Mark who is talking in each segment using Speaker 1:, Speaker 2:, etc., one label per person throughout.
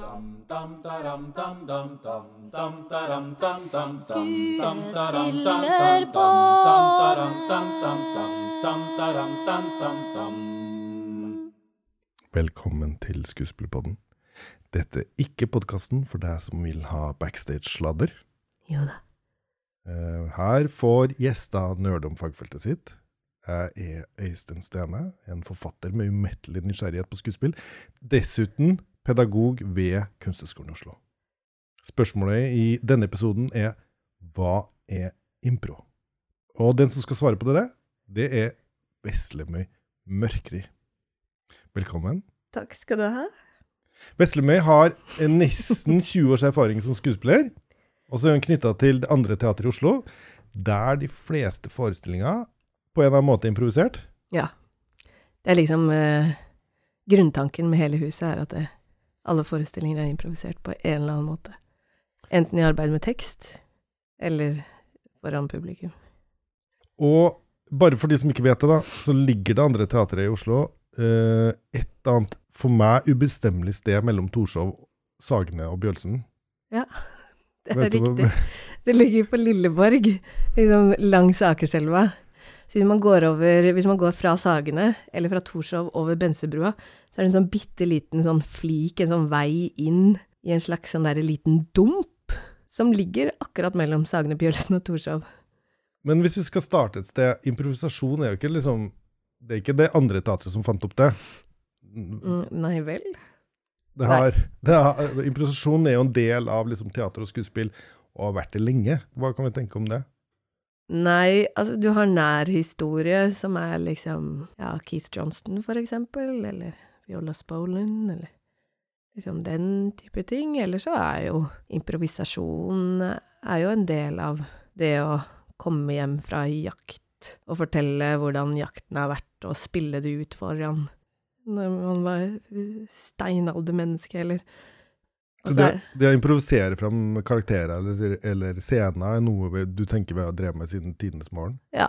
Speaker 1: Dam
Speaker 2: Velkommen til Skuespillerpodden. Dette er ikke podkasten for deg som vil ha backstage-sladder.
Speaker 3: Jo da.
Speaker 2: Eh, Her får gjester nerde om fagfeltet sitt. Jeg er Øystein Stene, en forfatter med umettelig nysgjerrighet på skuespill. Dessuten pedagog ved Kunsthøgskolen i Oslo. Spørsmålet i denne episoden er hva er impro? Og den som skal svare på det, det er Veslemøy Mørkri. Velkommen.
Speaker 3: Takk skal du ha.
Speaker 2: Veslemøy har en nesten 20 års erfaring som skuespiller. Og så er hun knytta til det andre teatret i Oslo, der de fleste forestillinger på en eller annen måte er improvisert.
Speaker 3: Ja. Det er liksom eh, Grunntanken med hele huset er at det, alle forestillinger er improvisert på en eller annen måte. Enten i arbeid med tekst, eller foran publikum.
Speaker 2: Og bare for de som ikke vet det, da, så ligger det andre teatret i Oslo eh, et annet for meg ubestemmelig sted mellom Torshov, Sagene og Bjølsen.
Speaker 3: Ja, det er riktig. Det ligger på Lilleborg, liksom langs Akerselva. Så hvis man, går over, hvis man går fra Sagene, eller fra Torshov over Bensebrua, så er det en sånn bitte liten sånn flik, en sånn vei inn i en slags sånn derre liten dump, som ligger akkurat mellom Sagene, Bjølsen og Torshov.
Speaker 2: Men hvis vi skal starte et sted Improvisasjon er jo ikke liksom Det er ikke det andre teatret som fant opp det.
Speaker 3: Mm, nei vel?
Speaker 2: Det har, det har, improvisasjon er jo en del av liksom, teater og skuespill, og har vært det lenge. Hva kan vi tenke om det?
Speaker 3: Nei, altså du har nærhistorie, som er liksom ja, Keith Johnston for eksempel, eller Viola Spolin, eller liksom den type ting. Eller så er jo improvisasjon er jo en del av det å komme hjem fra jakt og fortelle hvordan jakten har vært, og spille det ut foran når man var steinaldermenneske, eller
Speaker 2: Så det, det å improvisere fram karakterer eller, eller scener er noe du tenker vi har drevet med siden tidenes morgen?
Speaker 3: Ja.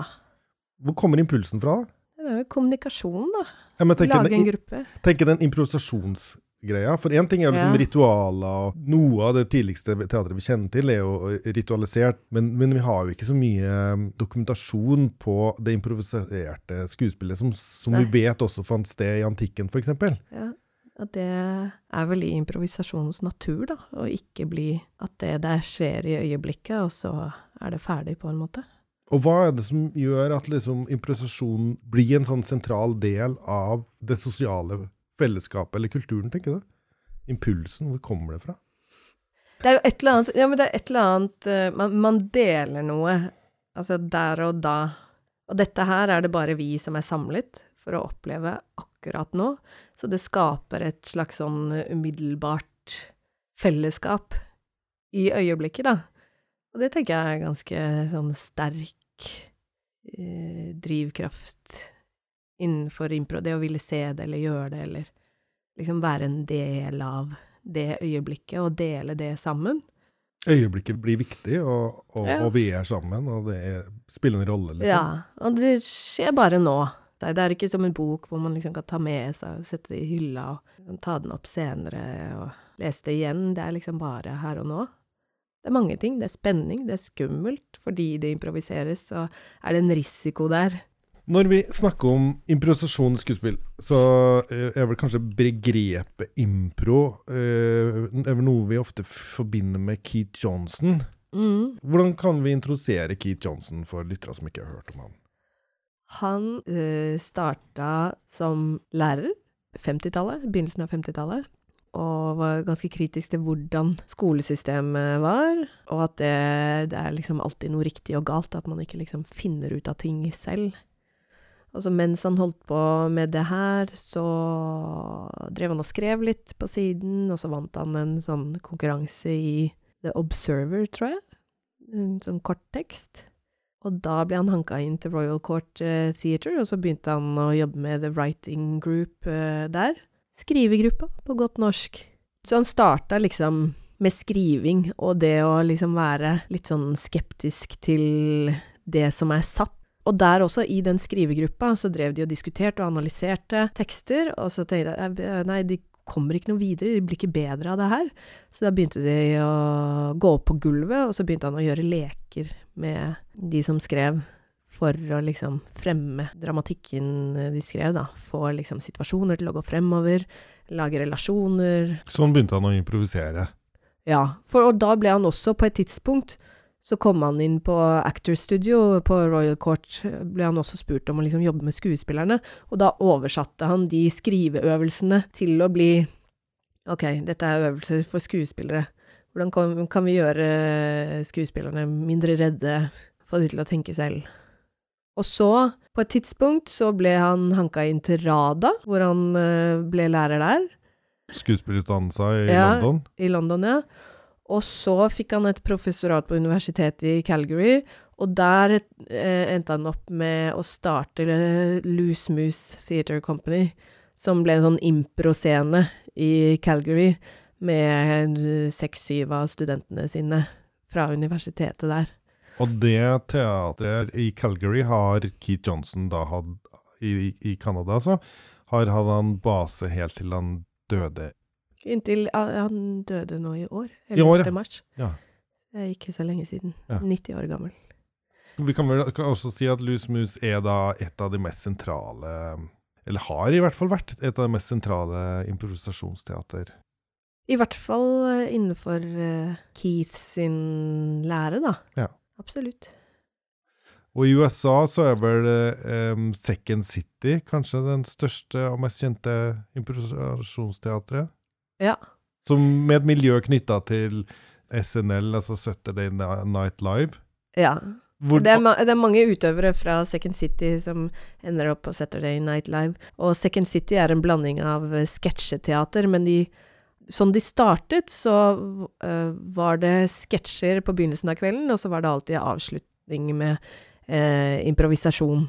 Speaker 2: Hvor kommer impulsen fra?
Speaker 3: Det er jo kommunikasjon, da.
Speaker 2: Ja,
Speaker 3: Lage en gruppe.
Speaker 2: Tenk den improvisasjonsgreia. For én ting er liksom
Speaker 3: Ja.
Speaker 2: ritualer, og noe av det tidligste teatret vi kjenner til, er jo ritualisert. Men, men vi har jo ikke så mye um, dokumentasjon på det improviserte skuespillet som, som vi vet også fant sted i antikken, f.eks.
Speaker 3: Ja, og det er vel i improvisasjonens natur, da, å ikke bli at det der skjer i øyeblikket, og så er det ferdig, på en måte.
Speaker 2: Og hva er det som gjør at liksom improvisasjon blir en sånn sentral del av det sosiale fellesskapet eller kulturen, tenker du? Impulsen, hvor kommer det fra?
Speaker 3: Det er jo et eller annet Ja, men det er et eller annet eh, man, man deler noe, altså der og da. Og dette her er det bare vi som er samlet for å oppleve akkurat nå. Så det skaper et slags sånn umiddelbart fellesskap i øyeblikket, da. Og det tenker jeg er ganske sånn sterk eh, drivkraft innenfor impro. Det å ville se det eller gjøre det, eller liksom være en del av det øyeblikket og dele det sammen.
Speaker 2: Øyeblikket blir viktig, og, og,
Speaker 3: Ja.
Speaker 2: og vi er sammen, og det er, spiller en rolle, liksom.
Speaker 3: Ja, og det skjer bare nå. Det det er ikke som en bok hvor man liksom kan ta med seg sette det i hylla og ta den opp senere og lese det igjen. Det er liksom bare her og nå. Det er mange ting. Det er spenning, det er skummelt fordi det improviseres, og er det en risiko der.
Speaker 2: Når vi snakker om improvisasjon i skuespill, så eh, er vel kanskje begrepet impro eh, er vel noe vi ofte forbinder med Keith Johnson.
Speaker 3: Mm.
Speaker 2: Hvordan kan vi introdusere Keith Johnson for lyttere som ikke har hørt om han?
Speaker 3: Han uh, starta som lærer 50-tallet, begynnelsen av 50-tallet, og var ganske kritisk til hvordan skolesystemet var, og at det, det er liksom alltid noe riktig og galt, at man ikke liksom finner ut av ting selv. Og mens han holdt på med det her, så drev han og skrev litt på siden, og så vant han en sånn konkurranse i The Observer, tror jeg. En sånn korttekst. Og da ble han hanka inn til Royal Court eh, Theatre, og så begynte han å jobbe med The Writing Group eh, der. Skrivegruppa, på godt norsk. Så han starta liksom med skriving og det å liksom være litt sånn skeptisk til det som er satt. Og der også, i den skrivegruppa, så drev de og diskuterte og analyserte tekster, og så tenkte jeg nei, de kommer ikke noe videre, de blir ikke bedre av det her. Så da begynte de å gå opp på gulvet, og så begynte han å gjøre leker med de som skrev, for å liksom fremme dramatikken de skrev, da. Få liksom situasjoner til å gå fremover, lage relasjoner.
Speaker 2: Sånn begynte han å improvisere.
Speaker 3: Ja, for og da ble han også, på et tidspunkt, så kom han inn på Actor Studio på Royal Court, ble han også spurt om å liksom jobbe med skuespillerne, og da oversatte han de skriveøvelsene til å bli Ok, dette er øvelser for skuespillere. Hvordan kan, kan vi gjøre skuespillerne mindre redde, få de til å tenke selv? Og så, på et tidspunkt, så ble han hanka inn til RADA, hvor han eh, ble lærer der,
Speaker 2: Skuespillerutdannelsa i
Speaker 3: Ja.
Speaker 2: London.
Speaker 3: i London, ja. Og så fikk han et professorat på universitetet i Calgary, og der eh, endte han opp med å starte Loose Moose Theatre Company, som ble en sånn improscene i Calgary, med seks-syv av studentene sine fra universitetet der.
Speaker 2: Og det teatret i Calgary har Keith Johnson da hatt i, i Canada, altså. Har hatt han base helt til han døde.
Speaker 3: Inntil han døde nå i år.
Speaker 2: I år, ja.
Speaker 3: mars.
Speaker 2: Ja.
Speaker 3: Det ikke så lenge siden.
Speaker 2: Ja.
Speaker 3: 90 år gammel.
Speaker 2: Vi kan vel kan også si at Loose Moose er da et av de mest sentrale Eller har i hvert fall vært et av de mest sentrale improvisasjonsteater.
Speaker 3: I hvert fall eh, innenfor eh, Keith sin lære, da.
Speaker 2: Ja.
Speaker 3: Absolutt.
Speaker 2: Og i USA så er vel um, Second City kanskje den største og mest kjente improvisasjonsteatret?
Speaker 3: Ja.
Speaker 2: Som med et miljø knytta til SNL, altså Saturday Night Live.
Speaker 3: ja.
Speaker 2: Hvor,
Speaker 3: Det, er det er mange utøvere fra Second City som ender opp på Saturday Night Live. Og Second City er en blanding av eh, sketsjeteater, men de Sånn de startet, så uh, var det sketsjer på begynnelsen av kvelden, og så var det alltid avslutning med uh, improvisasjon.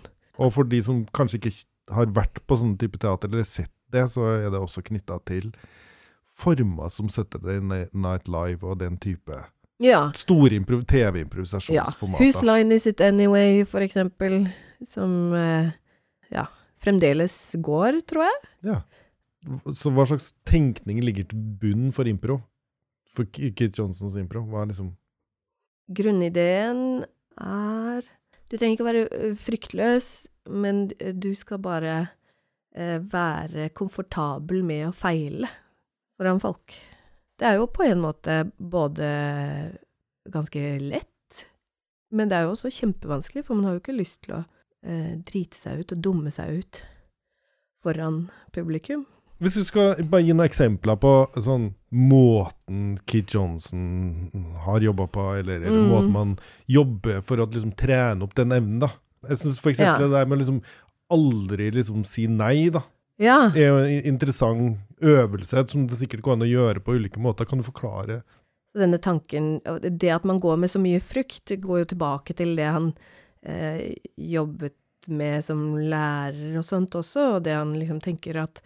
Speaker 2: Og for de som kanskje ikke har vært på sånne type teater, eller sett det, så er det også knytta til former som Saturday Night Live og den type
Speaker 3: Ja.
Speaker 2: store. TV-improvisasjonsformater.
Speaker 3: Whose Line Is It Anyway, for eksempel, som eh, ja, fremdeles går, tror jeg.
Speaker 2: Ja. Så hva slags tenkning ligger til bunn for impro? For Kit Johnsons impro? Hva er liksom
Speaker 3: Grunnideen er Du trenger ikke å være fryktløs, men du skal bare eh, være komfortabel med å feile foran folk. Det er jo på en måte både ganske lett, men det er jo også kjempevanskelig, for man har jo ikke lyst til å eh, drite seg ut og dumme seg ut foran publikum.
Speaker 2: Hvis du skal bare gi noen eksempler på sånn måten Keith Johnson har jobba på, eller, eller
Speaker 3: Mm.
Speaker 2: måten man jobber for å liksom trene opp den evnen, da. Jeg syns f.eks.
Speaker 3: Ja.
Speaker 2: det der med å liksom aldri liksom si nei, da.
Speaker 3: Ja,
Speaker 2: Det er jo en interessant øvelse som det sikkert går an å gjøre på ulike måter. Kan du forklare?
Speaker 3: Så denne tanken, det at man går med så mye frykt, går jo tilbake til det han eh, jobbet med som lærer og sånt også, og det han liksom tenker at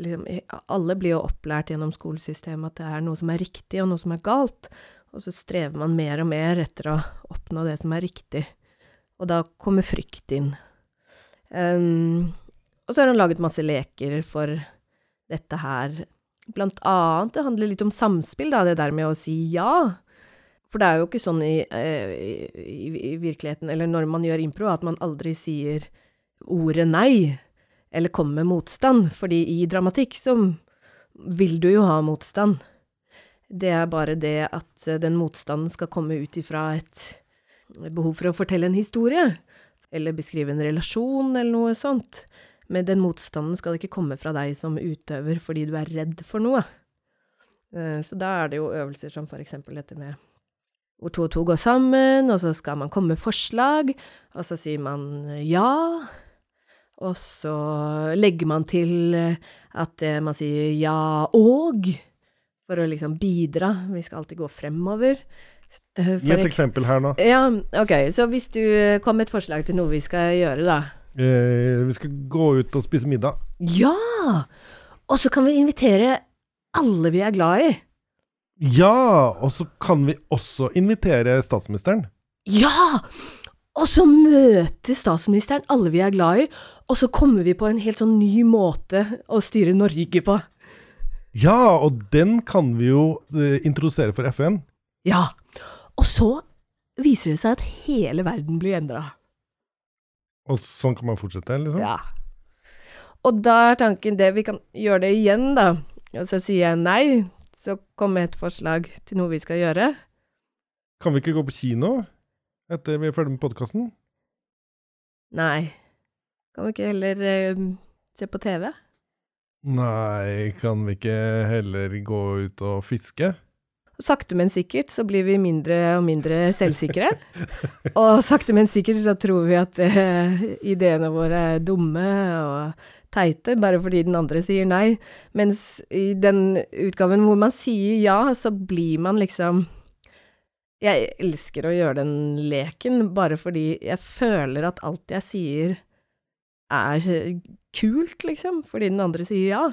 Speaker 3: liksom, alle blir jo opplært gjennom skolesystemet at det er noe som er riktig og noe som er galt, og så strever man mer og mer etter å oppnå det som er riktig, og da kommer frykt inn. Um, og så har han laget masse leker for dette her, Blant annet, det handler litt om samspill, da, det der med å si ja. For det er jo ikke sånn i, eh, i, i virkeligheten, eller når man gjør impro, at man aldri sier ordet nei, eller kommer med motstand. Fordi i dramatikk så vil du jo ha motstand. Det er bare det at eh, den motstanden skal komme ut ifra et behov for å fortelle en historie, eller beskrive en relasjon, eller noe sånt. Men den motstanden skal ikke komme fra deg som utøver fordi du er redd for noe. Eh, Så da er det jo øvelser som for eksempel dette med hvor to og to går sammen, og så skal man komme med forslag, og så sier man eh, ja, og så legger man til eh, at man sier ja og, for å liksom bidra. Vi skal alltid gå fremover.
Speaker 2: Gi et eksempel her nå.
Speaker 3: Ja, ok, så hvis du kom med et forslag til noe vi skal gjøre, da.
Speaker 2: Eh, vi skal gå ut og spise middag.
Speaker 3: Ja! Og så kan vi invitere alle vi er glad i.
Speaker 2: Ja! Og så kan vi også invitere statsministeren.
Speaker 3: Ja! Og så møter statsministeren alle vi er glad i, og så kommer vi på en helt sånn ny måte å styre Norge på.
Speaker 2: Ja, og den kan vi jo eh, introdusere for FN.
Speaker 3: Ja. Og så viser det seg at hele verden blir endra.
Speaker 2: Og sånn kan man fortsette, liksom?
Speaker 3: Ja. Og da er tanken det, vi kan gjøre det igjen, da. Og så sier jeg nei, så kom med et forslag til noe vi skal gjøre.
Speaker 2: Kan vi ikke gå på kino etter vi er ferdig med podkasten?
Speaker 3: Nei. Kan vi ikke heller uh, se på TV?
Speaker 2: Nei, kan vi ikke heller gå ut og fiske?
Speaker 3: Sakte, men sikkert så blir vi mindre og mindre selvsikre. og sakte, men sikkert så tror vi at uh, ideene våre er dumme og teite, bare fordi den andre sier nei. Mens i den utgaven hvor man sier ja, så blir man liksom Jeg elsker å gjøre den leken, bare fordi jeg føler at alt jeg sier er kult, liksom, fordi den andre sier ja.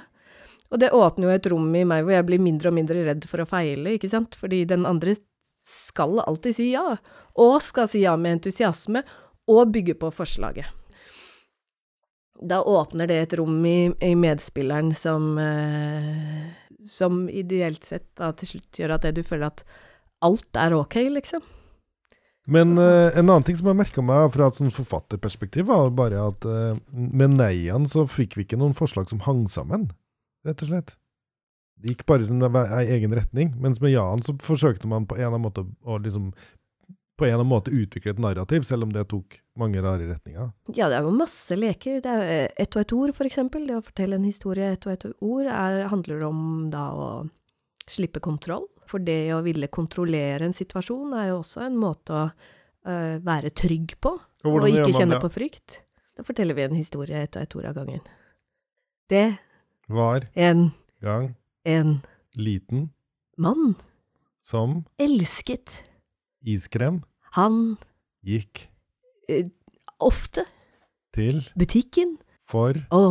Speaker 3: Og det åpner jo et rom i meg hvor jeg blir mindre og mindre redd for å feile, ikke sant, fordi den andre skal alltid si ja, og skal si ja med entusiasme, og bygge på forslaget. Da åpner det et rom i, i medspilleren som, eh, som ideelt sett da til slutt gjør at det du føler at alt er ok, liksom.
Speaker 2: Men eh, en annen ting som jeg merka meg fra et sånn forfatterperspektiv, var bare at eh, med nei-ene så fikk vi ikke noen forslag som hang sammen, rett og slett. Det gikk bare som ei egen retning, mens med ja-en så forsøkte man på en eller annen måte å liksom på en eller annen måte utvikle et narrativ, selv om det tok mange rare retninger.
Speaker 3: Ja, det er jo masse leker. Det er eh, ett og ett ord, for eksempel. Det å fortelle en historie ett og ett ord er, handler om da å slippe kontroll. For det å ville kontrollere en situasjon er jo også en måte å uh, være trygg på,
Speaker 2: Og
Speaker 3: og, ikke
Speaker 2: man
Speaker 3: kjenne
Speaker 2: ja.
Speaker 3: på frykt. Da forteller vi en historie ett og ett ord av gangen. Det
Speaker 2: Var
Speaker 3: en,
Speaker 2: gang
Speaker 3: en
Speaker 2: liten
Speaker 3: mann
Speaker 2: som
Speaker 3: elsket.
Speaker 2: iskrem
Speaker 3: Han
Speaker 2: gikk
Speaker 3: uh, ofte
Speaker 2: til
Speaker 3: butikken
Speaker 2: for
Speaker 3: å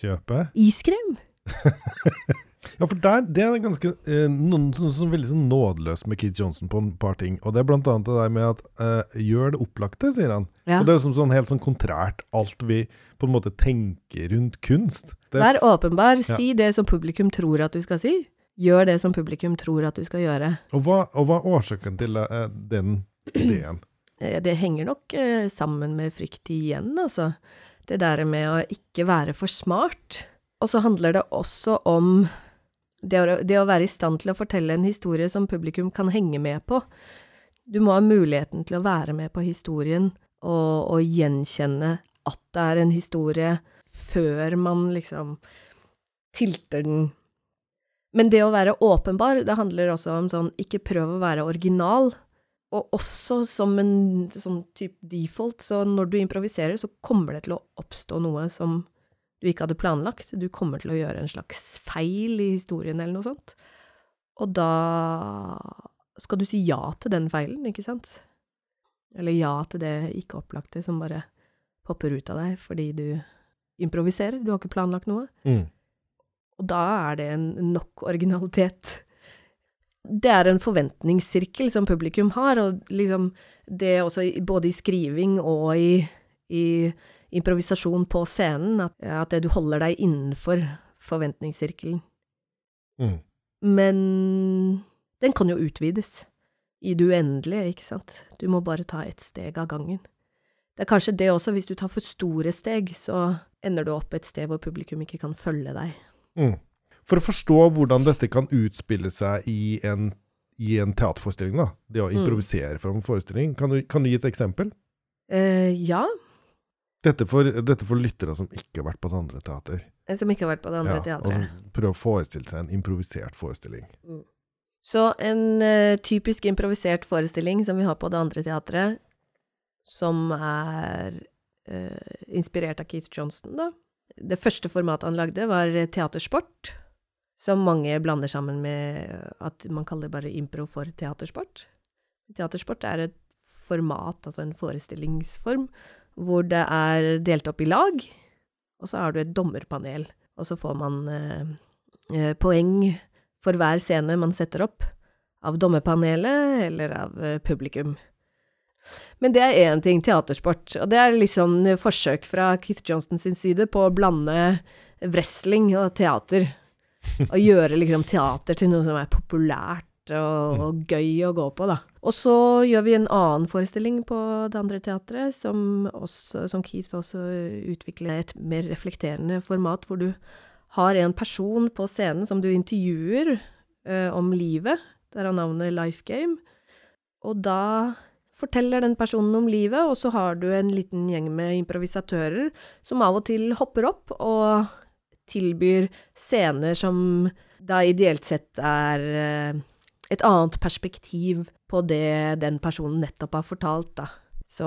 Speaker 2: kjøpe
Speaker 3: iskrem.
Speaker 2: Ja, for der, det er ganske eh, noen som er veldig sånn nådeløst med Keith Johnson på en par ting. Og det er blant annet det der med at eh, gjør det opplagte, sier han.
Speaker 3: Ja.
Speaker 2: Og det er liksom sånn helt sånn kontrært alt vi på en måte tenker rundt kunst.
Speaker 3: Vær åpenbar.
Speaker 2: Ja.
Speaker 3: Si det som publikum tror at du skal si. Gjør det som publikum tror at du skal gjøre.
Speaker 2: og, hva, og hva er årsaken til uh, den ideen?
Speaker 3: Eh, Det henger nok uh, sammen med frykt igjen, altså. Det der med å ikke være for smart. Og så handler det også om det å, det å være i stand til å fortelle en historie som publikum kan henge med på. Du må ha muligheten til å være med på historien og, og gjenkjenne at det er en historie, før man liksom tilter den. Men det å være åpenbar, det handler også om sånn, ikke prøv å være original. Og også som en sånn type default, så når du improviserer, så kommer det til å oppstå noe som du ikke hadde planlagt. Du kommer til å gjøre en slags feil i historien eller noe sånt. Og da skal du si ja til den feilen, ikke sant? Eller ja til det ikke opplagte som bare popper ut av deg fordi du improviserer. Du har ikke planlagt noe.
Speaker 2: Mm.
Speaker 3: Og da er det en nok originalitet. Det er en forventningssirkel som publikum har, og liksom det også både i skriving og i, i improvisasjon på scenen, at, at du holder deg innenfor forventningssirkelen.
Speaker 2: Mm.
Speaker 3: Men den kan jo utvides i det uendelige, ikke sant? Du må bare ta ett steg av gangen. Det er kanskje det også, hvis du tar for store steg, så ender du opp et sted hvor publikum ikke kan følge deg.
Speaker 2: Mm. For å forstå hvordan dette kan utspille seg i en, i en teaterforestilling, da, det å
Speaker 3: Mm.
Speaker 2: improvisere fra en forestilling, kan du, kan du gi et eksempel?
Speaker 3: Eh, ja,
Speaker 2: Dette for, dette for lyttere som ikke har vært på det andre teater.
Speaker 3: eh, som ikke har vært på det andre
Speaker 2: Ja,
Speaker 3: teatret.
Speaker 2: prøver å forestille seg en improvisert forestilling.
Speaker 3: Så en uh, typisk improvisert forestilling som vi har på det andre teatret, som er uh, inspirert av Keith Johnston, da. Det første formatet han lagde, var teatersport, som mange blander sammen med at man kaller bare impro for teatersport. Teatersport er et format, altså en forestillingsform, hvor det er delt opp i lag, og så har du et dommerpanel, og så får man eh, eh, poeng for hver scene man setter opp, av dommerpanelet eller av eh, publikum. Men det er én ting, teatersport, og det er litt sånn forsøk fra Keith Johnston sin side på å blande wrestling og teater. Og gjøre liksom teater til noe som er populært og, og gøy å gå på, da. Og så gjør vi en annen forestilling på det andre teatret, som, også, som Keith også utvikler et mer reflekterende format, hvor du har en person på scenen som du intervjuer eh, om livet. Der har navnet Life Game. Og da forteller den personen om livet, og så har du en liten gjeng med improvisatører som av og til hopper opp og tilbyr scener som da ideelt sett er eh, et annet perspektiv på det den personen nettopp har fortalt, da. Så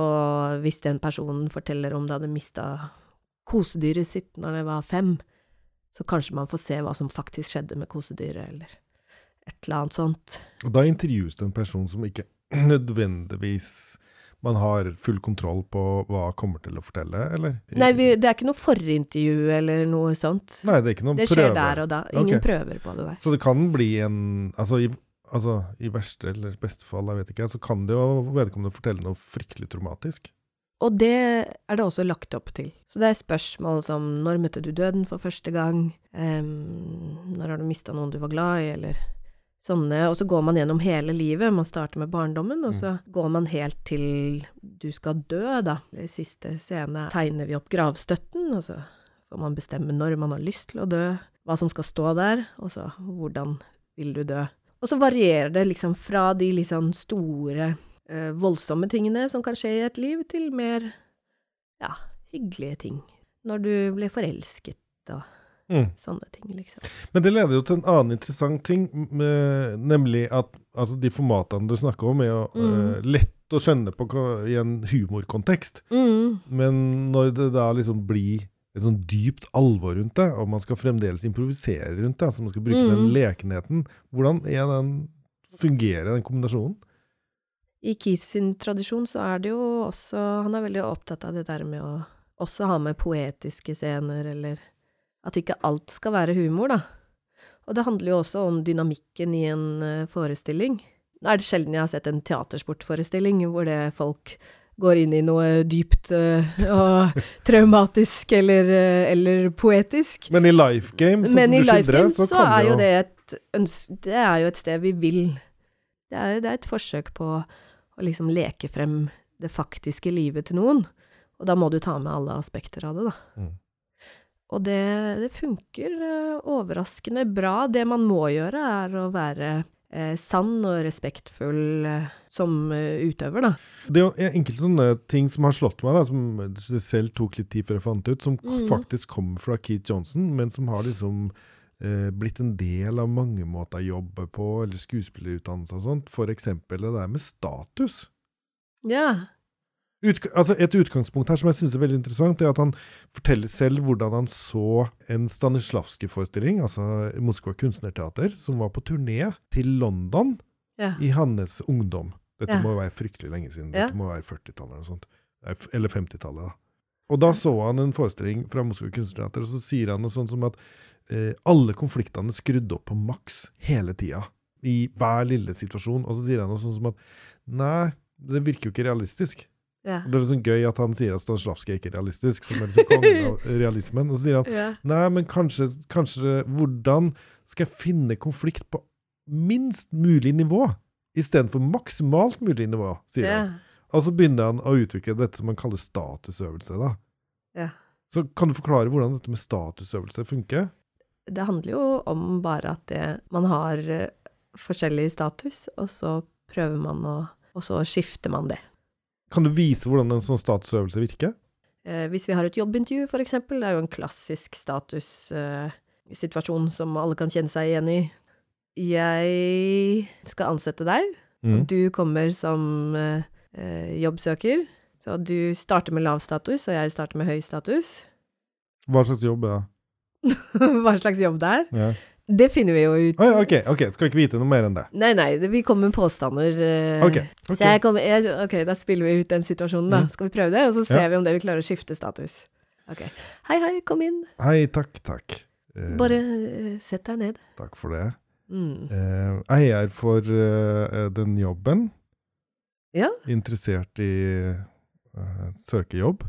Speaker 3: hvis den personen forteller om det hadde mista kosedyret sitt når det var fem, så kanskje man får se hva som faktisk skjedde med kosedyret, eller et eller annet sånt.
Speaker 2: Og da intervjues det en person som ikke nødvendigvis man har full kontroll på hva kommer til å fortelle, eller?
Speaker 3: Nei, vi, det er ikke noe forintervju eller noe sånt.
Speaker 2: Nei, det er ikke noe
Speaker 3: Det
Speaker 2: skjer
Speaker 3: skjer der og da. Ingen
Speaker 2: okay.
Speaker 3: prøver på det der.
Speaker 2: Så det kan bli en Altså, i, altså, i verste eller beste fall, jeg vet ikke, så kan det jo vedkommende fortelle noe fryktelig traumatisk.
Speaker 3: Og det er det også lagt opp til. Så det er spørsmål som når møtte du døden for første gang? um, når har du mista noen du var glad i, eller sånne. Og så går man gjennom hele livet. Man starter med barndommen, og så går man helt til du skal dø, da. I siste scene tegner vi opp gravstøtten, og så får man bestemme når man har lyst til å dø, hva som skal stå der, og så hvordan vil du dø. Og så varierer det liksom fra de sånn store eh, voldsomme tingene som kan skje i et liv, til mer ja, hyggelige ting. Når du blir forelsket og
Speaker 2: Mm.
Speaker 3: sånne ting, liksom.
Speaker 2: Men det leder jo til en annen interessant ting, med, nemlig at altså, de formatene du snakker om, er jo
Speaker 3: Mm.
Speaker 2: uh, lett å skjønne på, i en humorkontekst.
Speaker 3: Mm.
Speaker 2: Men når det da liksom blir et sånn dypt alvor rundt det, og man skal fremdeles improvisere rundt det, altså man skal bruke den
Speaker 3: Mm.
Speaker 2: lekenheten, hvordan er den, fungerer den kombinasjonen?
Speaker 3: I Keith sin tradisjon så er det jo også Han er veldig opptatt av det der med å også ha med poetiske scener, eller at ikke alt skal være humor, da. Og det handler jo også om dynamikken i en eh, forestilling. Nå er det sjelden jeg har sett en teatersportforestilling hvor det folk går inn i noe dypt eh, og traumatisk eller, eh, eller poetisk.
Speaker 2: Men i Life Game, sånn som du skildrer, så
Speaker 3: så,
Speaker 2: kan
Speaker 3: er
Speaker 2: det
Speaker 3: jo
Speaker 2: jo
Speaker 3: det et Det er jo et sted vi vil Det er, det er et forsøk på å liksom leke frem det faktiske livet til noen. Og da må du ta med alle aspekter av det, da.
Speaker 2: Mm.
Speaker 3: Og det, det funker eh, overraskende bra. Det man må gjøre, er å være eh, sann og respektfull eh, som utøver, da.
Speaker 2: Det er enkelte sånne ting som har slått meg, da, som det selv tok litt tid før jeg fant ut, som
Speaker 3: Mm.
Speaker 2: faktisk kommer fra Keith Johnson, men som har liksom eh, blitt en del av mange måter å jobbe på, eller skuespillerutdannelse og sånt. For eksempel det der med status.
Speaker 3: Ja.
Speaker 2: Utg altså et utgangspunkt her som jeg synes er veldig interessant, er at han forteller selv hvordan han så en Stanislavskij-forestilling, altså Moskva kunstnerteater, som var på turné til London
Speaker 3: Ja.
Speaker 2: i hans ungdom. Dette
Speaker 3: Ja.
Speaker 2: må være fryktelig lenge siden.
Speaker 3: Ja.
Speaker 2: Dette må være 40-tallet eller sånt. Eller 50-tallet, da. Og da så han en forestilling fra Moskva kunstnerteater, og så sier han noe sånt som at eh, alle konfliktene skrudde skrudd opp på maks hele tida. I hver lille situasjon. Og så sier han noe sånt som at nei, det virker jo ikke realistisk.
Speaker 3: Ja.
Speaker 2: Det er sånn gøy at han sier at Stanislavskij ikke er realistisk, som er liksom kongen av realismen. Og så sier han
Speaker 3: ja.
Speaker 2: nei, men kanskje, kanskje Hvordan skal jeg finne konflikt på minst mulig nivå? Istedenfor maksimalt mulig nivå, sier
Speaker 3: ja.
Speaker 2: han. Og så begynner han å utvikle dette som han kaller statusøvelse. da.
Speaker 3: ja.
Speaker 2: Så kan du forklare hvordan dette med statusøvelse funker?
Speaker 3: det handler jo om bare at det, man har eh, forskjellig status, og så prøver man å Og så skifter man det.
Speaker 2: Kan du vise hvordan en sånn statusøvelse virker?
Speaker 3: Eh, hvis vi har et jobbintervju, for eksempel, det er jo en klassisk statussituasjon som alle kan kjenne seg igjen i. Jeg skal ansette deg,
Speaker 2: Mm.
Speaker 3: og du kommer som eh, eh, jobbsøker. Så du starter med lav status, og jeg starter med høy status.
Speaker 2: Hva slags jobb er det?
Speaker 3: Hva slags jobb det er.
Speaker 2: Ja.
Speaker 3: Det finner vi jo ut.
Speaker 2: Oi, ok, ok, skal ikke vite noe mer enn det.
Speaker 3: Nei, nei, vi kommer med påstander. Okay,
Speaker 2: Ok, ok.
Speaker 3: Så jeg kommer, jeg, ok, da spiller vi ut den situasjonen, da.
Speaker 2: Mm.
Speaker 3: Skal vi prøve det? Og så ser
Speaker 2: Ja.
Speaker 3: vi om det vi klarer å skifte status. Ok. Hei, hei, kom inn.
Speaker 2: Hei, takk, takk. Eh,
Speaker 3: Bare eh, sett deg ned.
Speaker 2: Takk for det.
Speaker 3: Mm.
Speaker 2: Eh, jeg er for uh, den jobben.
Speaker 3: Ja.
Speaker 2: Interessert i uh, søke jobb.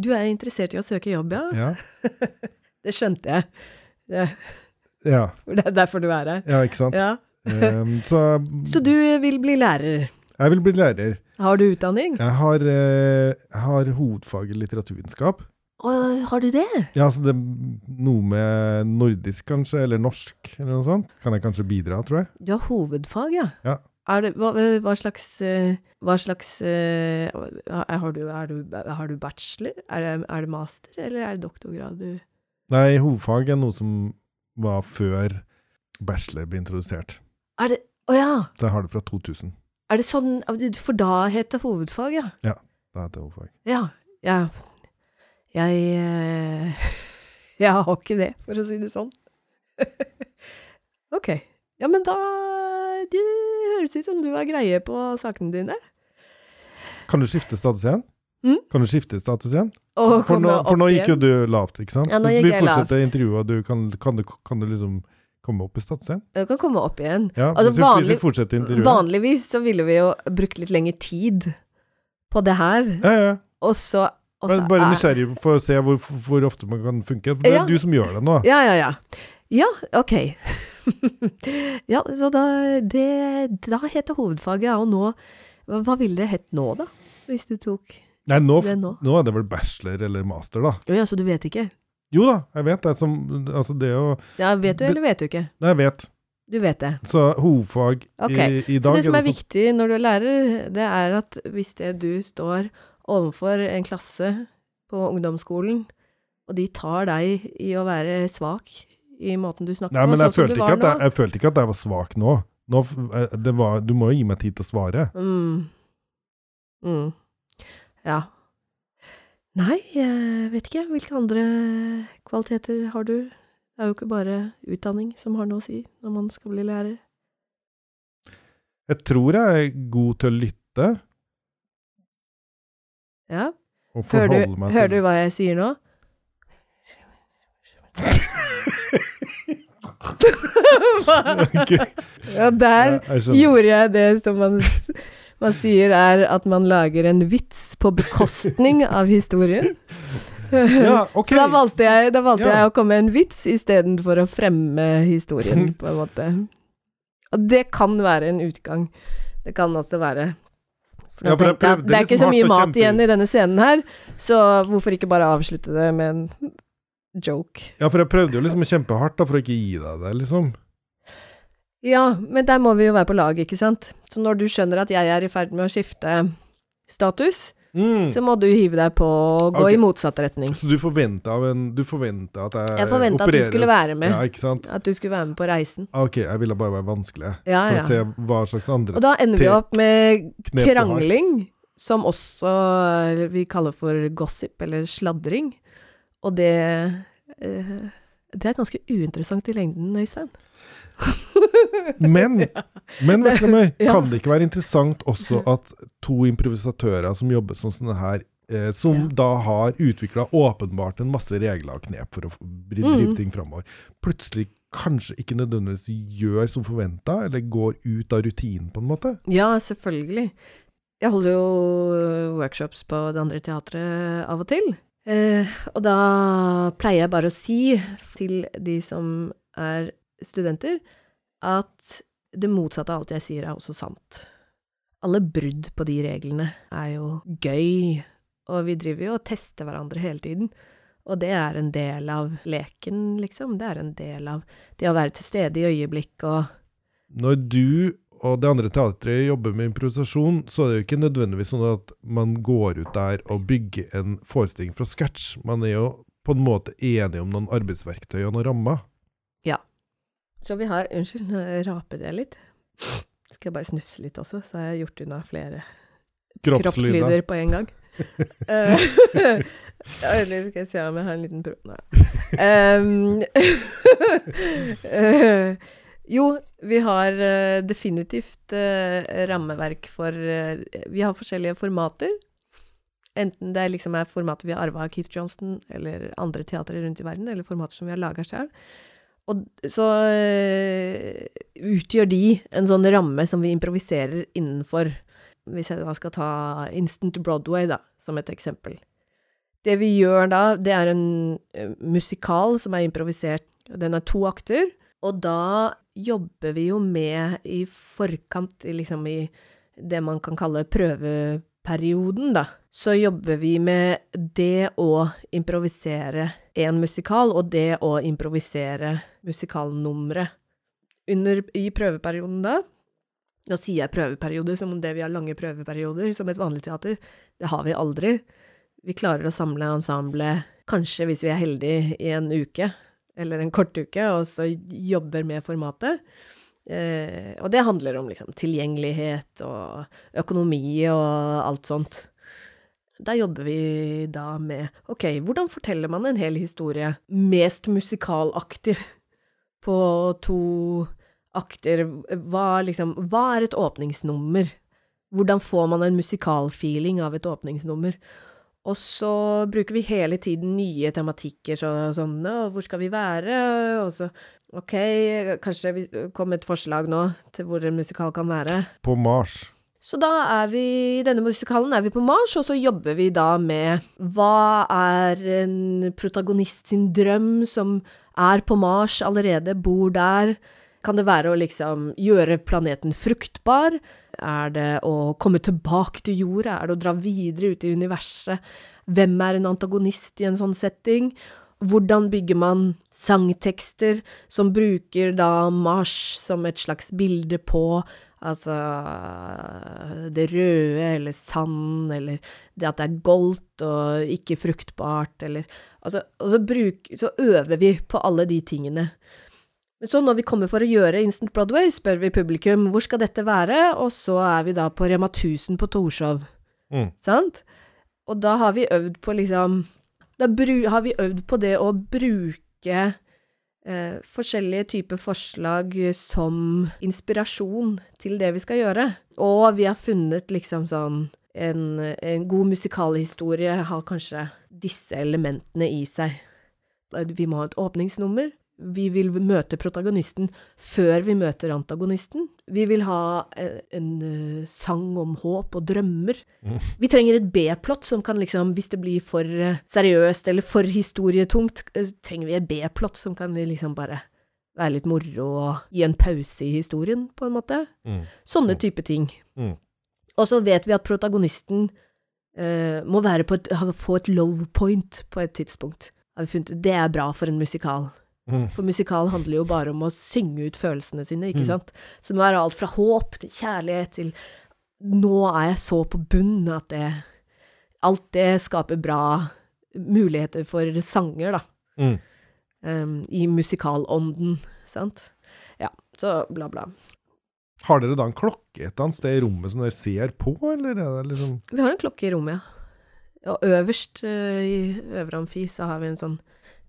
Speaker 3: Du er interessert i å søke jobb, ja?
Speaker 2: Ja.
Speaker 3: Det skjønte jeg. Det,
Speaker 2: Ja,
Speaker 3: Det er derfor du er her.
Speaker 2: ja ikke sant?
Speaker 3: Ja.
Speaker 2: um, så
Speaker 3: Så du vil bli lærer.
Speaker 2: jeg vil bli lærer.
Speaker 3: Har du utdanning?
Speaker 2: Jeg har, uh, har hovedfag i litteraturvitenskap.
Speaker 3: Har du det?
Speaker 2: Ja, så det noe med nordisk, kanskje, eller norsk, eller noe sånt. Kan jeg kanskje bidra, tror jeg.
Speaker 3: Du har hovedfag, ja.
Speaker 2: Ja.
Speaker 3: Det, hva, hva slags eh, Hva slags eh, har, du, du, har du bachelor? Er det, er det master, eller er det doktorgrad du
Speaker 2: Nei, hovedfag er noe som var før bachelor ble introdusert.
Speaker 3: Er det Å ja!
Speaker 2: Så jeg har det fra 2000.
Speaker 3: Er det sånn For da het det hovedfag, ja. Ja.
Speaker 2: Da heter det hovedfag.
Speaker 3: Ja. ja. Jeg eh, Jeg har ikke det, for å si det sånn. ok. Ja, men da Det høres ut som du har greie på sakene dine.
Speaker 2: Kan du skifte status igjen?
Speaker 3: Mm?
Speaker 2: Kan du skifte status igjen?
Speaker 3: Og
Speaker 2: For nå, for nå gikk jo du lavt, ikke sant?
Speaker 3: Ja, nå
Speaker 2: Hvis
Speaker 3: gikk
Speaker 2: vi
Speaker 3: jeg
Speaker 2: fortsetter intervjuet, du kan, kan, du, kan du liksom komme opp i statsen?
Speaker 3: Du kan komme opp igjen.
Speaker 2: Ja,
Speaker 3: Altså,
Speaker 2: hvis, vi,
Speaker 3: vanlig-. Vanligvis så ville vi jo brukt litt lengre tid på det her,
Speaker 2: Ja, ja.
Speaker 3: og så og så
Speaker 2: bare
Speaker 3: er-
Speaker 2: nysgjerrig for å se hvor, hvor ofte man kan funke. For det er
Speaker 3: Ja.
Speaker 2: du som gjør det nå.
Speaker 3: Ja, ja, ja. Ja, ok. ja, så da det, Da heter hovedfaget, ja, og nå hva ville det hett nå, da? Hvis du tok
Speaker 2: Nei, nå,
Speaker 3: det nå?
Speaker 2: nå er det vel bachelor eller master, da.
Speaker 3: Oh, ja, så du vet ikke?
Speaker 2: Jo da, jeg vet det. Som, altså det å
Speaker 3: Ja, vet du
Speaker 2: Det-
Speaker 3: eller vet du ikke?
Speaker 2: Nei, jeg vet.
Speaker 3: Du vet det.
Speaker 2: Så hovedfag
Speaker 3: okay.
Speaker 2: i, i
Speaker 3: Så det som er
Speaker 2: sånn-
Speaker 3: viktig når du er lærer, det er at hvis det du står overfor en klasse på ungdomsskolen, og de tar deg i å være svak i måten du snakker
Speaker 2: Nei,
Speaker 3: på, sånn som du var
Speaker 2: at jeg,
Speaker 3: nå
Speaker 2: jeg følte ikke at jeg var svak nå. nå eh, det var, du må jo gi meg tid til å svare.
Speaker 3: Mm. Mm. Ja. Nei, jeg vet ikke. Hvilke andre kvaliteter har du? Det er jo ikke bare utdanning som har noe å si når man skal bli lærer.
Speaker 2: Jeg tror jeg er god til å lytte
Speaker 3: Ja.
Speaker 2: og
Speaker 3: Hører du,
Speaker 2: meg
Speaker 3: hører du hva jeg sier nå? Ja, der gjorde jeg det som man, man sier er at man lager en vits på bekostning av historien.
Speaker 2: Ja, okay.
Speaker 3: Så da valgte jeg, da valgte
Speaker 2: Ja.
Speaker 3: jeg å komme med en vits istedenfor å fremme historien, på en måte. Og det kan være en utgang. Det kan også være for
Speaker 2: Ja, for jeg
Speaker 3: tenkte jeg Det er ikke
Speaker 2: liksom
Speaker 3: så mye mat igjen i denne scenen her, så hvorfor ikke bare avslutte det med en joke?
Speaker 2: Ja, for jeg prøvde jo liksom å kjempe hardt da, for å ikke gi deg det, liksom.
Speaker 3: Ja, men der må vi jo være på lag, ikke sant? Så når du skjønner at jeg er i ferd med å skifte status,
Speaker 2: Mm.
Speaker 3: så må du hive deg på og gå
Speaker 2: okay.
Speaker 3: i motsatt retning.
Speaker 2: Så du forventa at jeg
Speaker 3: Jeg forventet at du skulle være med.
Speaker 2: Ja, ikke sant?
Speaker 3: At du skulle være med på reisen.
Speaker 2: Ok, jeg ville bare være vanskelig.
Speaker 3: Ja,
Speaker 2: For
Speaker 3: ja.
Speaker 2: å se hva slags andre
Speaker 3: Og da ender vi opp med krangling, som også vi kaller for gossip, eller sladring. Og det eh, Det er ganske uinteressant i lengden, Øystein.
Speaker 2: Men, men Veslemøy,
Speaker 3: Ja.
Speaker 2: kan det ikke være interessant også at to improvisatører som jobber som sånne her, eh, som
Speaker 3: Ja.
Speaker 2: da har utvikla åpenbart en masse regler og knep for å f-
Speaker 3: Mm.
Speaker 2: drive ting framover, plutselig kanskje ikke nødvendigvis gjør som forventa, eller går ut av rutinen, på en måte?
Speaker 3: Ja, selvfølgelig. Jeg holder jo workshops på det andre teatret av og til. Eh, og da pleier jeg bare å si til de som er studenter, at det motsatte av alt jeg sier, er også sant. Alle brudd på de reglene er jo gøy, og vi driver jo og tester hverandre hele tiden. Og det er en del av leken, liksom. Det er en del av det å være til stede i øyeblikk og
Speaker 2: Når du og det andre teatret jobber med improvisasjon, så er det jo ikke nødvendigvis sånn at man går ut der og bygger en forestilling fra scratch. Man er jo på en måte enige om noen arbeidsverktøy og noen rammer.
Speaker 3: Så vi har Unnskyld, nå rapet jeg litt. Skal jeg bare snufse litt også, så har jeg gjort unna flere
Speaker 2: Kroppslyder.
Speaker 3: kroppslyder på en gang. Eh, eller skal jeg se om jeg har en liten pro... Nei. Eh, jo, vi har eh, definitivt eh, rammeverk for eh, Vi har forskjellige formater. Enten det liksom er formater vi har arva av Keith Johnston eller andre teatre rundt i verden, eller formater som vi har laga sjøl. Og så eh, utgjør de en sånn ramme som vi improviserer innenfor. Hvis jeg da skal ta Instant Broadway, da, som et eksempel. Det vi gjør da, det er en eh, musikal som er improvisert. Den er to akter, Og da jobber vi jo med i forkant, liksom i det man kan kalle prøveperioden, da. Så jobber vi med det å improvisere en musikal, og det å improvisere musikalnumre. Under, I prøveperioden da, da sier jeg prøveperiode som om det vi har lange prøveperioder, som et vanlig teater. Det har vi aldri. Vi klarer å samle ensemblet, kanskje hvis vi er heldige, i en uke, eller en kort uke, og så jobber med formatet. Eh, og det handler om liksom tilgjengelighet og økonomi og alt sånt. Da jobber vi da med ok, hvordan forteller man en hel historie mest musikalaktig på to akter? Hva liksom Hva er et åpningsnummer? Hvordan får man en musikalfeeling av et åpningsnummer? Og så bruker vi hele tiden nye tematikker, så, sånn Hvor skal vi være? Og så Ok, kanskje vi kom et forslag nå til hvor en musikal kan være.
Speaker 2: På Mars.
Speaker 3: Så da er vi I denne musikalen er vi på Mars, og så jobber vi da med hva er en protagonist sin drøm som er på Mars allerede, bor der. Kan det være å liksom gjøre planeten fruktbar? Er det å komme tilbake til jorda? Er det å dra videre ut i universet? Hvem er en antagonist i en sånn setting? Hvordan bygger man sangtekster som bruker da Mars som et slags bilde på altså det røde eller sand, eller det at det er goldt og ikke fruktbart, eller altså Og så, bruk, så øver vi på alle de tingene. Men så når vi kommer for å gjøre Instant Broadway, spør vi publikum hvor skal dette være, og så er vi da på Rema 1000 på Torshov.
Speaker 2: Mm.
Speaker 3: Sant? Og da har vi øvd på liksom Da har vi øvd på det å bruke eh, forskjellige typer forslag som inspirasjon til det vi skal gjøre. Og vi har funnet liksom sånn en, en god musikalhistorie har kanskje disse elementene i seg. Vi må ha et åpningsnummer. Vi vil møte protagonisten før vi møter antagonisten. Vi vil ha en, en uh, sang om håp og drømmer.
Speaker 2: Mm.
Speaker 3: Vi trenger et B-plott som kan liksom, hvis det blir for uh, seriøst eller for historietungt, uh, trenger vi et B-plott som kan liksom bare være litt moro og gi en pause i historien, på en måte.
Speaker 2: Mm.
Speaker 3: Sånne type ting.
Speaker 2: Mm.
Speaker 3: Og så vet vi at protagonisten må være på et, få et low point på et tidspunkt. Det er bra for en musikal.
Speaker 2: Mm.
Speaker 3: For musikal handler jo bare om å synge ut følelsene sine, ikke
Speaker 2: Mm.
Speaker 3: sant? Så det må være alt fra håp til kjærlighet til Nå er jeg så på bunnen at det Alt det skaper bra muligheter for sanger, da.
Speaker 2: Mm.
Speaker 3: Um, I musikalånden, sant? Ja, så bla, bla.
Speaker 2: Har dere da en klokke et annet sted i rommet som dere ser på, eller er det liksom
Speaker 3: Vi har en klokke i rommet, ja. Og øverst uh, i øvre amfi så har vi en sånn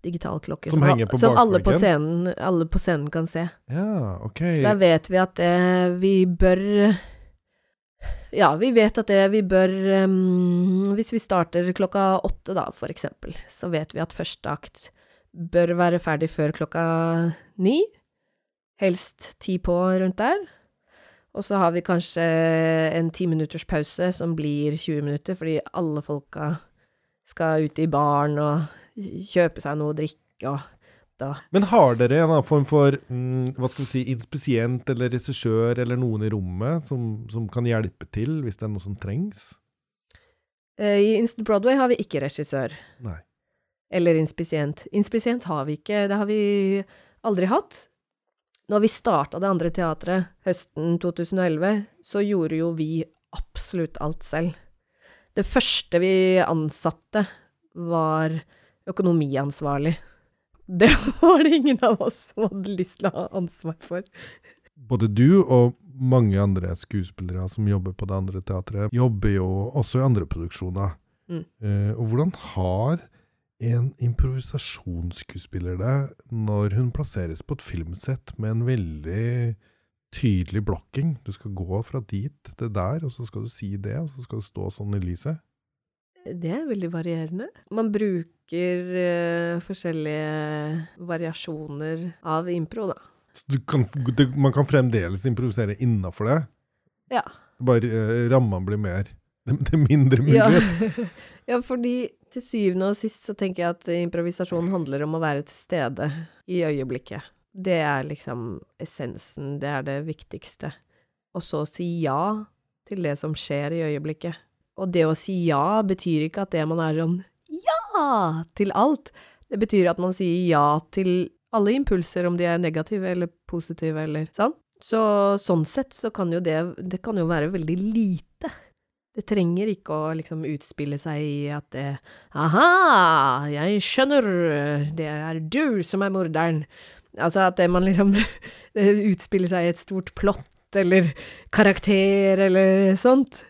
Speaker 3: digital klokke
Speaker 2: Som som, på
Speaker 3: som alle på, scenen, alle på scenen kan se.
Speaker 2: Ja, ok.
Speaker 3: Så da vet vi at det vi bør Ja, vi vet at det vi bør um, Hvis vi starter klokka åtte, da, for eksempel, så vet vi at første akt bør være ferdig før klokka ni. Helst ti på rundt der. Og så har vi kanskje en ti minutters pause som blir 20 minutter, fordi alle folka skal ut i baren og kjøpe seg noe å drikke og da
Speaker 2: Men har dere en annen form for mm, hva skal vi si, inspisient eller regissør eller noen i rommet som, som kan hjelpe til hvis det er noe som trengs?
Speaker 3: Eh, I Instant Broadway har vi ikke regissør.
Speaker 2: Nei.
Speaker 3: Eller inspisient. Inspisient har vi ikke, det har vi aldri hatt. Når vi starta det andre teatret høsten 2011, så gjorde jo vi absolutt alt selv. Det første vi ansatte, var økonomiansvarlig. Det var det ingen av oss som hadde lyst til å ha ansvar for.
Speaker 2: Både du og mange andre skuespillere som jobber på det andre teatret, jobber jo også i andre produksjoner.
Speaker 3: Mm.
Speaker 2: Eh, og hvordan har en improvisasjonsskuespiller det når hun plasseres på et filmsett med en veldig tydelig blokking? Du skal gå fra dit til der, og så skal du si det, og så skal du stå sånn i lyset.
Speaker 3: Det er veldig varierende. Man bruker eh, forskjellige variasjoner av impro, da.
Speaker 2: Så du kan, du, man kan fremdeles improvisere innafor det?
Speaker 3: Ja.
Speaker 2: Bare uh, rammene blir mer Det, det er mindre
Speaker 3: Ja.
Speaker 2: mulighet?
Speaker 3: ja, fordi til syvende og sist så tenker jeg at improvisasjon handler om å være til stede i øyeblikket. Det er liksom essensen, det er det viktigste. Og så si ja til det som skjer i øyeblikket. Og det å si ja betyr ikke at det man er sånn til alt. Det betyr at man sier ja til alle impulser, om de er negative eller positive eller sånn. Så sånn sett så kan jo det Det kan jo være veldig lite. Det trenger ikke å liksom utspille seg i at det Aha, jeg skjønner, det er du som er morderen. Altså at det man liksom Det utspiller seg i et stort plott eller karakter eller sånt.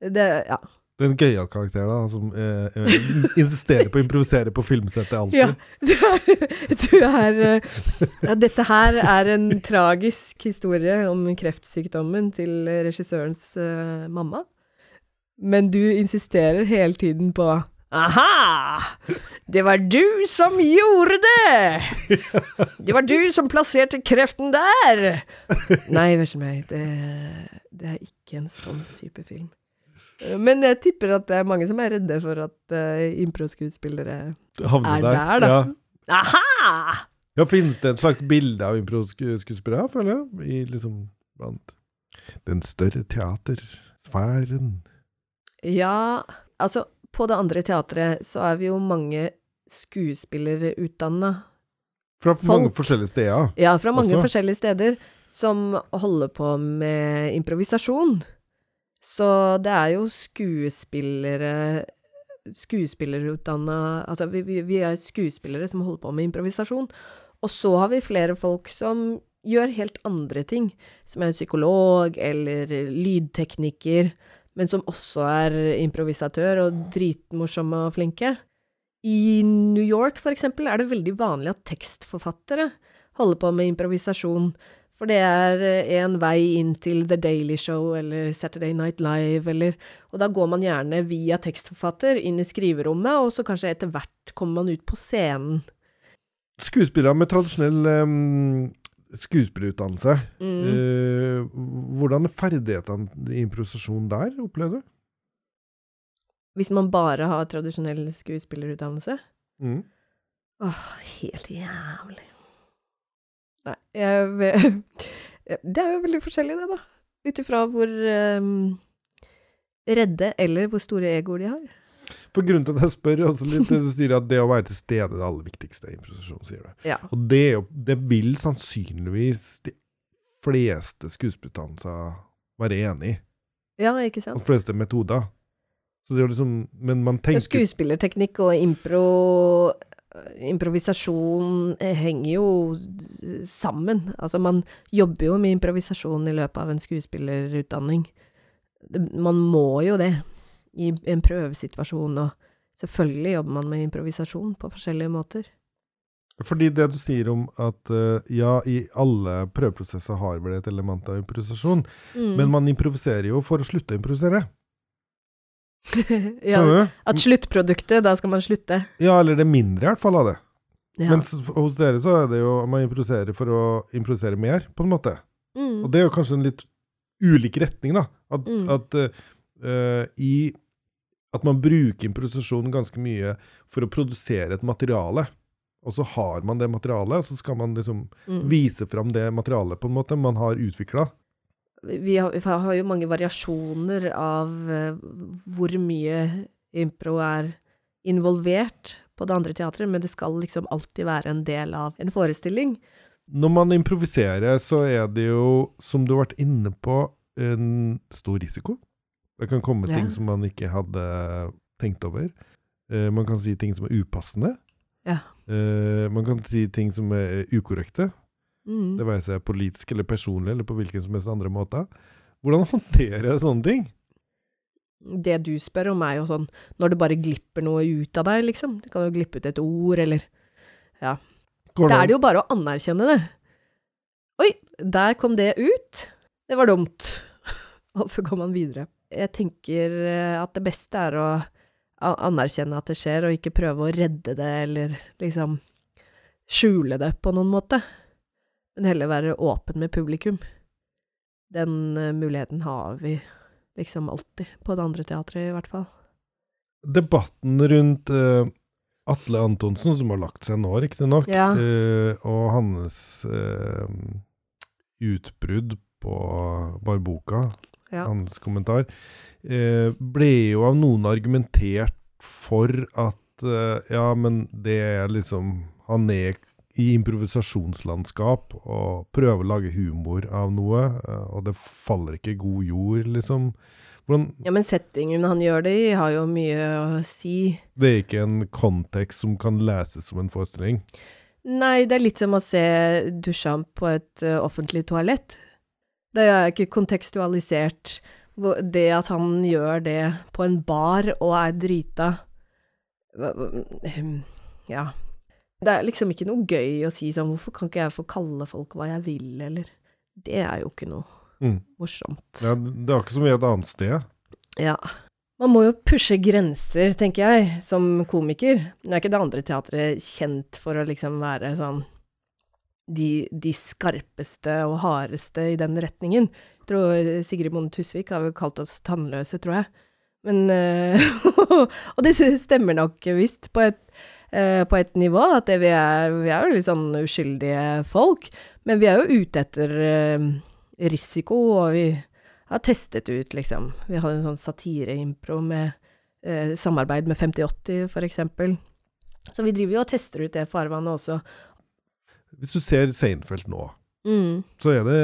Speaker 3: Det Ja.
Speaker 2: Det er en gøyal karakter, da, som eh, eh, insisterer på å improvisere på filmsettet alltid.
Speaker 3: Ja, du er, du er eh, ja, Dette her er en tragisk historie om kreftsykdommen til regissørens uh, mamma. Men du insisterer hele tiden på Aha! Det var du som gjorde det! Det var du som plasserte kreften der! Nei, vær så snill, det er ikke en sånn type film. Men jeg tipper at det er mange som er redde for at uh, improskuespillere er
Speaker 2: der.
Speaker 3: der, da.
Speaker 2: Ja.
Speaker 3: Aha!
Speaker 2: ja, finnes det et slags bilde av improskuespillere, føler jeg? I liksom blant den større teatersfæren.
Speaker 3: Ja, altså, på det andre teatret så er vi jo mange skuespillere utdanna.
Speaker 2: Fra mange forskjellige steder.
Speaker 3: Ja, fra mange
Speaker 2: Også?
Speaker 3: forskjellige steder som holder på med improvisasjon. Så det er jo skuespillere Skuespillerutdanna Altså, vi, vi, er skuespillere som holder på med improvisasjon. Og så har vi flere folk som gjør helt andre ting. Som er psykolog eller lydtekniker, men som også er improvisatør og dritmorsomme og flinke. I New York, for eksempel, er det veldig vanlig at tekstforfattere holder på med improvisasjon. For det er eh, en vei inn til The Daily Show eller Saturday Night Live eller Og da går man gjerne via tekstforfatter inn i skriverommet, og så kanskje etter hvert kommer man ut på scenen.
Speaker 2: Skuespillere med tradisjonell um, skuespillerutdannelse.
Speaker 3: Mm.
Speaker 2: uh, hvordan er ferdighetene i improvisasjon der, opplever du?
Speaker 3: Hvis man bare har tradisjonell skuespillerutdannelse.
Speaker 2: Mm.
Speaker 3: Åh, helt jævlig. Nei, jeg Det er jo veldig forskjellig, det, da. Ut ifra hvor um, redde eller hvor store egoer de har.
Speaker 2: For grunnen til at jeg spør, også litt du sier at det å være til stede er det aller viktigste i improvisasjon, sier du.
Speaker 3: Ja.
Speaker 2: Og det, det vil sannsynligvis de fleste skuespillerutdannelser være enig i.
Speaker 3: Ja, ikke sant?
Speaker 2: De fleste metoder. Så det er liksom Men man tenker
Speaker 3: Skuespillerteknikk og impro Improvisasjon eh, henger jo sammen. Altså, man jobber jo med improvisasjon i løpet av en skuespillerutdanning. Man må jo det i en prøvesituasjon, og selvfølgelig jobber man med improvisasjon på forskjellige måter.
Speaker 2: Fordi det du sier om at eh, ja, i alle prøveprosesser har vel et element av improvisasjon,
Speaker 3: Mm.
Speaker 2: men man improviserer jo for å slutte å improvisere.
Speaker 3: Ja, at sluttproduktet, da skal man slutte.
Speaker 2: Ja, eller det er mindre i hvert fall av det.
Speaker 3: Ja.
Speaker 2: Mens hos dere så er det jo man improviserer for å improvisere mer, på en måte.
Speaker 3: mm.
Speaker 2: Og det er jo kanskje en litt ulik retning, da. At,
Speaker 3: Mm.
Speaker 2: at eh, i At man bruker improvisasjon ganske mye for å produsere et materiale. Og så har man det materialet, og så skal man liksom
Speaker 3: Mm.
Speaker 2: vise fram det materialet på en måte man har utvikla.
Speaker 3: Vi har, vi har jo mange variasjoner av eh, hvor mye impro er involvert på det andre teatret, men det skal liksom alltid være en del av en forestilling.
Speaker 2: Når man improviserer, så er det jo, som du har vært inne på, en stor risiko. Det kan komme
Speaker 3: Ja.
Speaker 2: ting som man ikke hadde tenkt over. Eh, man kan si ting som er upassende.
Speaker 3: Ja.
Speaker 2: Eh, man kan si ting som er ukorrekte.
Speaker 3: Mm.
Speaker 2: Det være seg politisk eller personlig, eller på hvilken som helst andre måter. Hvordan håndterer jeg sånne ting?
Speaker 3: Det du spør om er jo sånn når det bare glipper noe ut av deg, liksom. Det kan jo glippe ut et ord, eller
Speaker 2: Går
Speaker 3: Da er det jo bare å anerkjenne det. Oi, der kom det ut. Det var dumt. Og så går man videre. Jeg tenker eh, at det beste er å anerkjenne at det skjer, og ikke prøve å redde det, eller liksom skjule det på noen måte. Men heller være åpen med publikum. Den eh, muligheten har vi liksom alltid, på det andre teatret i hvert fall.
Speaker 2: Debatten rundt uh, Atle Antonsen, som har lagt seg nå, riktignok,
Speaker 3: Ja.
Speaker 2: uh, og hans uh, utbrudd på barboka,
Speaker 3: Ja.
Speaker 2: hans kommentar, uh, ble jo av noen argumentert for at ja, men det er liksom Han er i improvisasjonslandskap og prøver å lage humor av noe, eh, og det faller ikke god jord, liksom. Hvordan,
Speaker 3: ja, men settingen han gjør det i, har jo mye å si.
Speaker 2: det er ikke en kontekst som kan leses som en forestilling.
Speaker 3: Nei, det er litt som å se Duchamp på et uh, offentlig toalett. Det er ikke kontekstualisert. Det at han gjør det på en bar og er drita hva- Ja. Det er liksom ikke noe gøy å si sånn Hvorfor kan ikke jeg få kalle folk hva jeg vil, eller Det er jo ikke noe
Speaker 2: Mm.
Speaker 3: morsomt.
Speaker 2: Ja, det er ikke så mye et annet sted.
Speaker 3: Ja. Man må jo pushe grenser, tenker jeg, som komiker. Nå er ikke det andre teatret kjent for å liksom være sånn de, de skarpeste og hardeste i den retningen. Jeg tror Sigrid Bonde Tusvik har vel kalt oss tannløse, tror jeg. Men eh, Og det stemmer nok visst på et, eh, på et nivå, at det vi er Vi er jo litt sånn uskyldige folk. Men vi er jo ute etter eh, risiko, og vi har testet ut, liksom. Vi hadde en sånn satireimpro med eh, samarbeid med 5080, for eksempel. Så vi driver jo og tester ut det farvannet også.
Speaker 2: Hvis du ser Seinfeld nå,
Speaker 3: Mm.
Speaker 2: så er det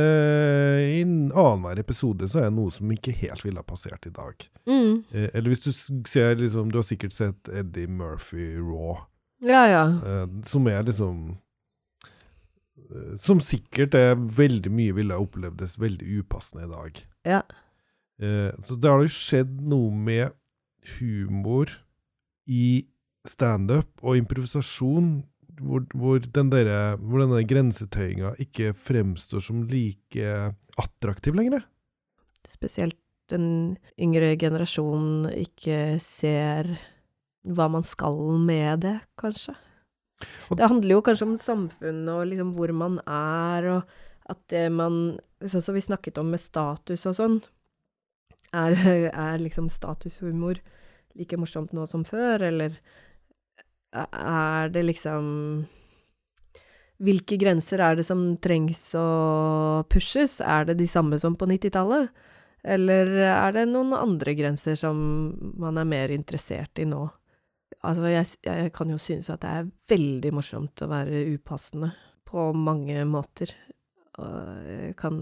Speaker 2: i annenhver episode så er det noe som ikke helt ville ha passert i dag.
Speaker 3: Mm.
Speaker 2: Eh, eller hvis du ser liksom Du har sikkert sett Eddie Murphy Raw,
Speaker 3: Ja, ja.
Speaker 2: eh, som er liksom eh, Som sikkert er veldig mye ville opplevdes veldig upassende i dag.
Speaker 3: Ja.
Speaker 2: Eh, så det har jo skjedd noe med humor i standup og improvisasjon, hvor, hvor, den der, hvor denne grensetøyinga ikke fremstår som like attraktiv lenger.
Speaker 3: Spesielt den yngre generasjonen ikke ser hva man skal med det, kanskje. Det handler jo kanskje om samfunnet og liksom hvor man er, og at det man Sånn som vi snakket om med status og sånn. Er, er liksom statushumor like morsomt nå som før, eller er det liksom Hvilke grenser er det som trengs å pushes? Er det de samme som på 90-tallet? Eller er det noen andre grenser som man er mer interessert i nå? Altså, jeg, jeg kan jo synes at det er veldig morsomt å være upassende på mange måter. Og jeg kan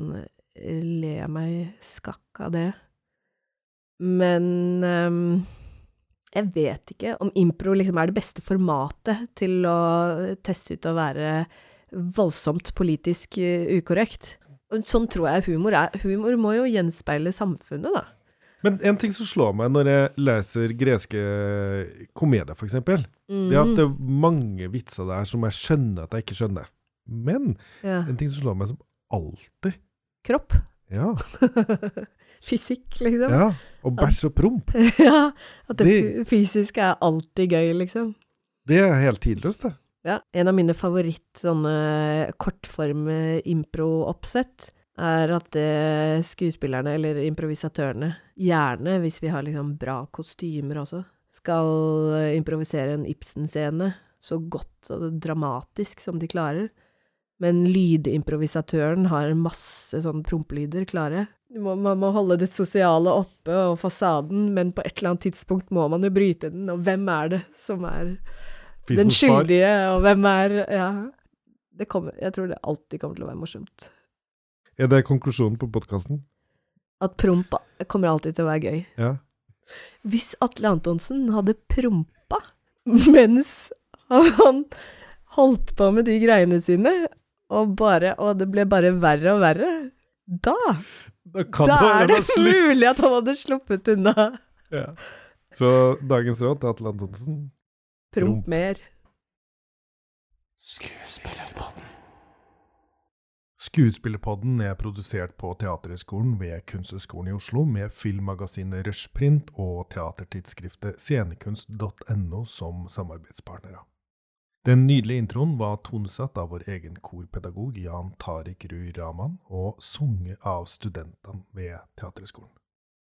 Speaker 3: le meg skakk av det. Men um, jeg vet ikke om impro liksom er det beste formatet til å teste ut å være voldsomt politisk eh, ukorrekt. Sånn tror jeg humor er. Humor må jo gjenspeile samfunnet, da.
Speaker 2: Men en ting som slår meg når jeg leser greske komedier, f.eks.,
Speaker 3: Mm.
Speaker 2: det er at det er mange vitser der som jeg skjønner at jeg ikke skjønner. Men
Speaker 3: ja.
Speaker 2: en ting som slår meg som alltid
Speaker 3: Kropp.
Speaker 2: Ja.
Speaker 3: Fysikk, liksom.
Speaker 2: ja og bæsj og promp.
Speaker 3: Ja, at det,
Speaker 2: Det-
Speaker 3: fysiske er alltid gøy, liksom.
Speaker 2: Det er helt tidløst, det.
Speaker 3: Ja, en av mine favoritt sånne kortform eh, impro-oppsett er at eh, skuespillerne, eller improvisatørene, gjerne, hvis vi har liksom bra kostymer også, skal eh, improvisere en Ibsen-scene så godt og dramatisk som de klarer. Men lydimprovisatøren har masse sånn prompelyder klare. Må- Man må holde det sosiale oppe og fasaden, men på et eller annet tidspunkt må man jo bryte den, og hvem er det som er den
Speaker 2: Fisens far.
Speaker 3: skyldige, og hvem er Ja. Det kommer, jeg tror det alltid kommer til å være morsomt.
Speaker 2: Er det konklusjonen på podkasten?
Speaker 3: At promp kommer alltid til å være gøy.
Speaker 2: Ja.
Speaker 3: Hvis Atle Antonsen hadde prompa mens han holdt på med de greiene sine, og, bare, og det ble bare verre og verre, da,
Speaker 2: Da kan
Speaker 3: da er det mulig at han hadde sluppet unna.
Speaker 2: Ja. Så dagens råd til Atle Antonsen
Speaker 3: Promp
Speaker 2: Promp.
Speaker 3: mer.
Speaker 1: Skuespillerpodden.
Speaker 2: Skuespillerpodden er produsert på Teaterhøgskolen ved Kunsthøgskolen i Oslo med filmmagasinet Rushprint og teatertidsskriftet scenekunst.no som samarbeidspartnere. Den nydelige introen var tonesatt av vår egen korpedagog Jan Tariq Ruy Raman og sunget av studentene ved Teaterhøgskolen.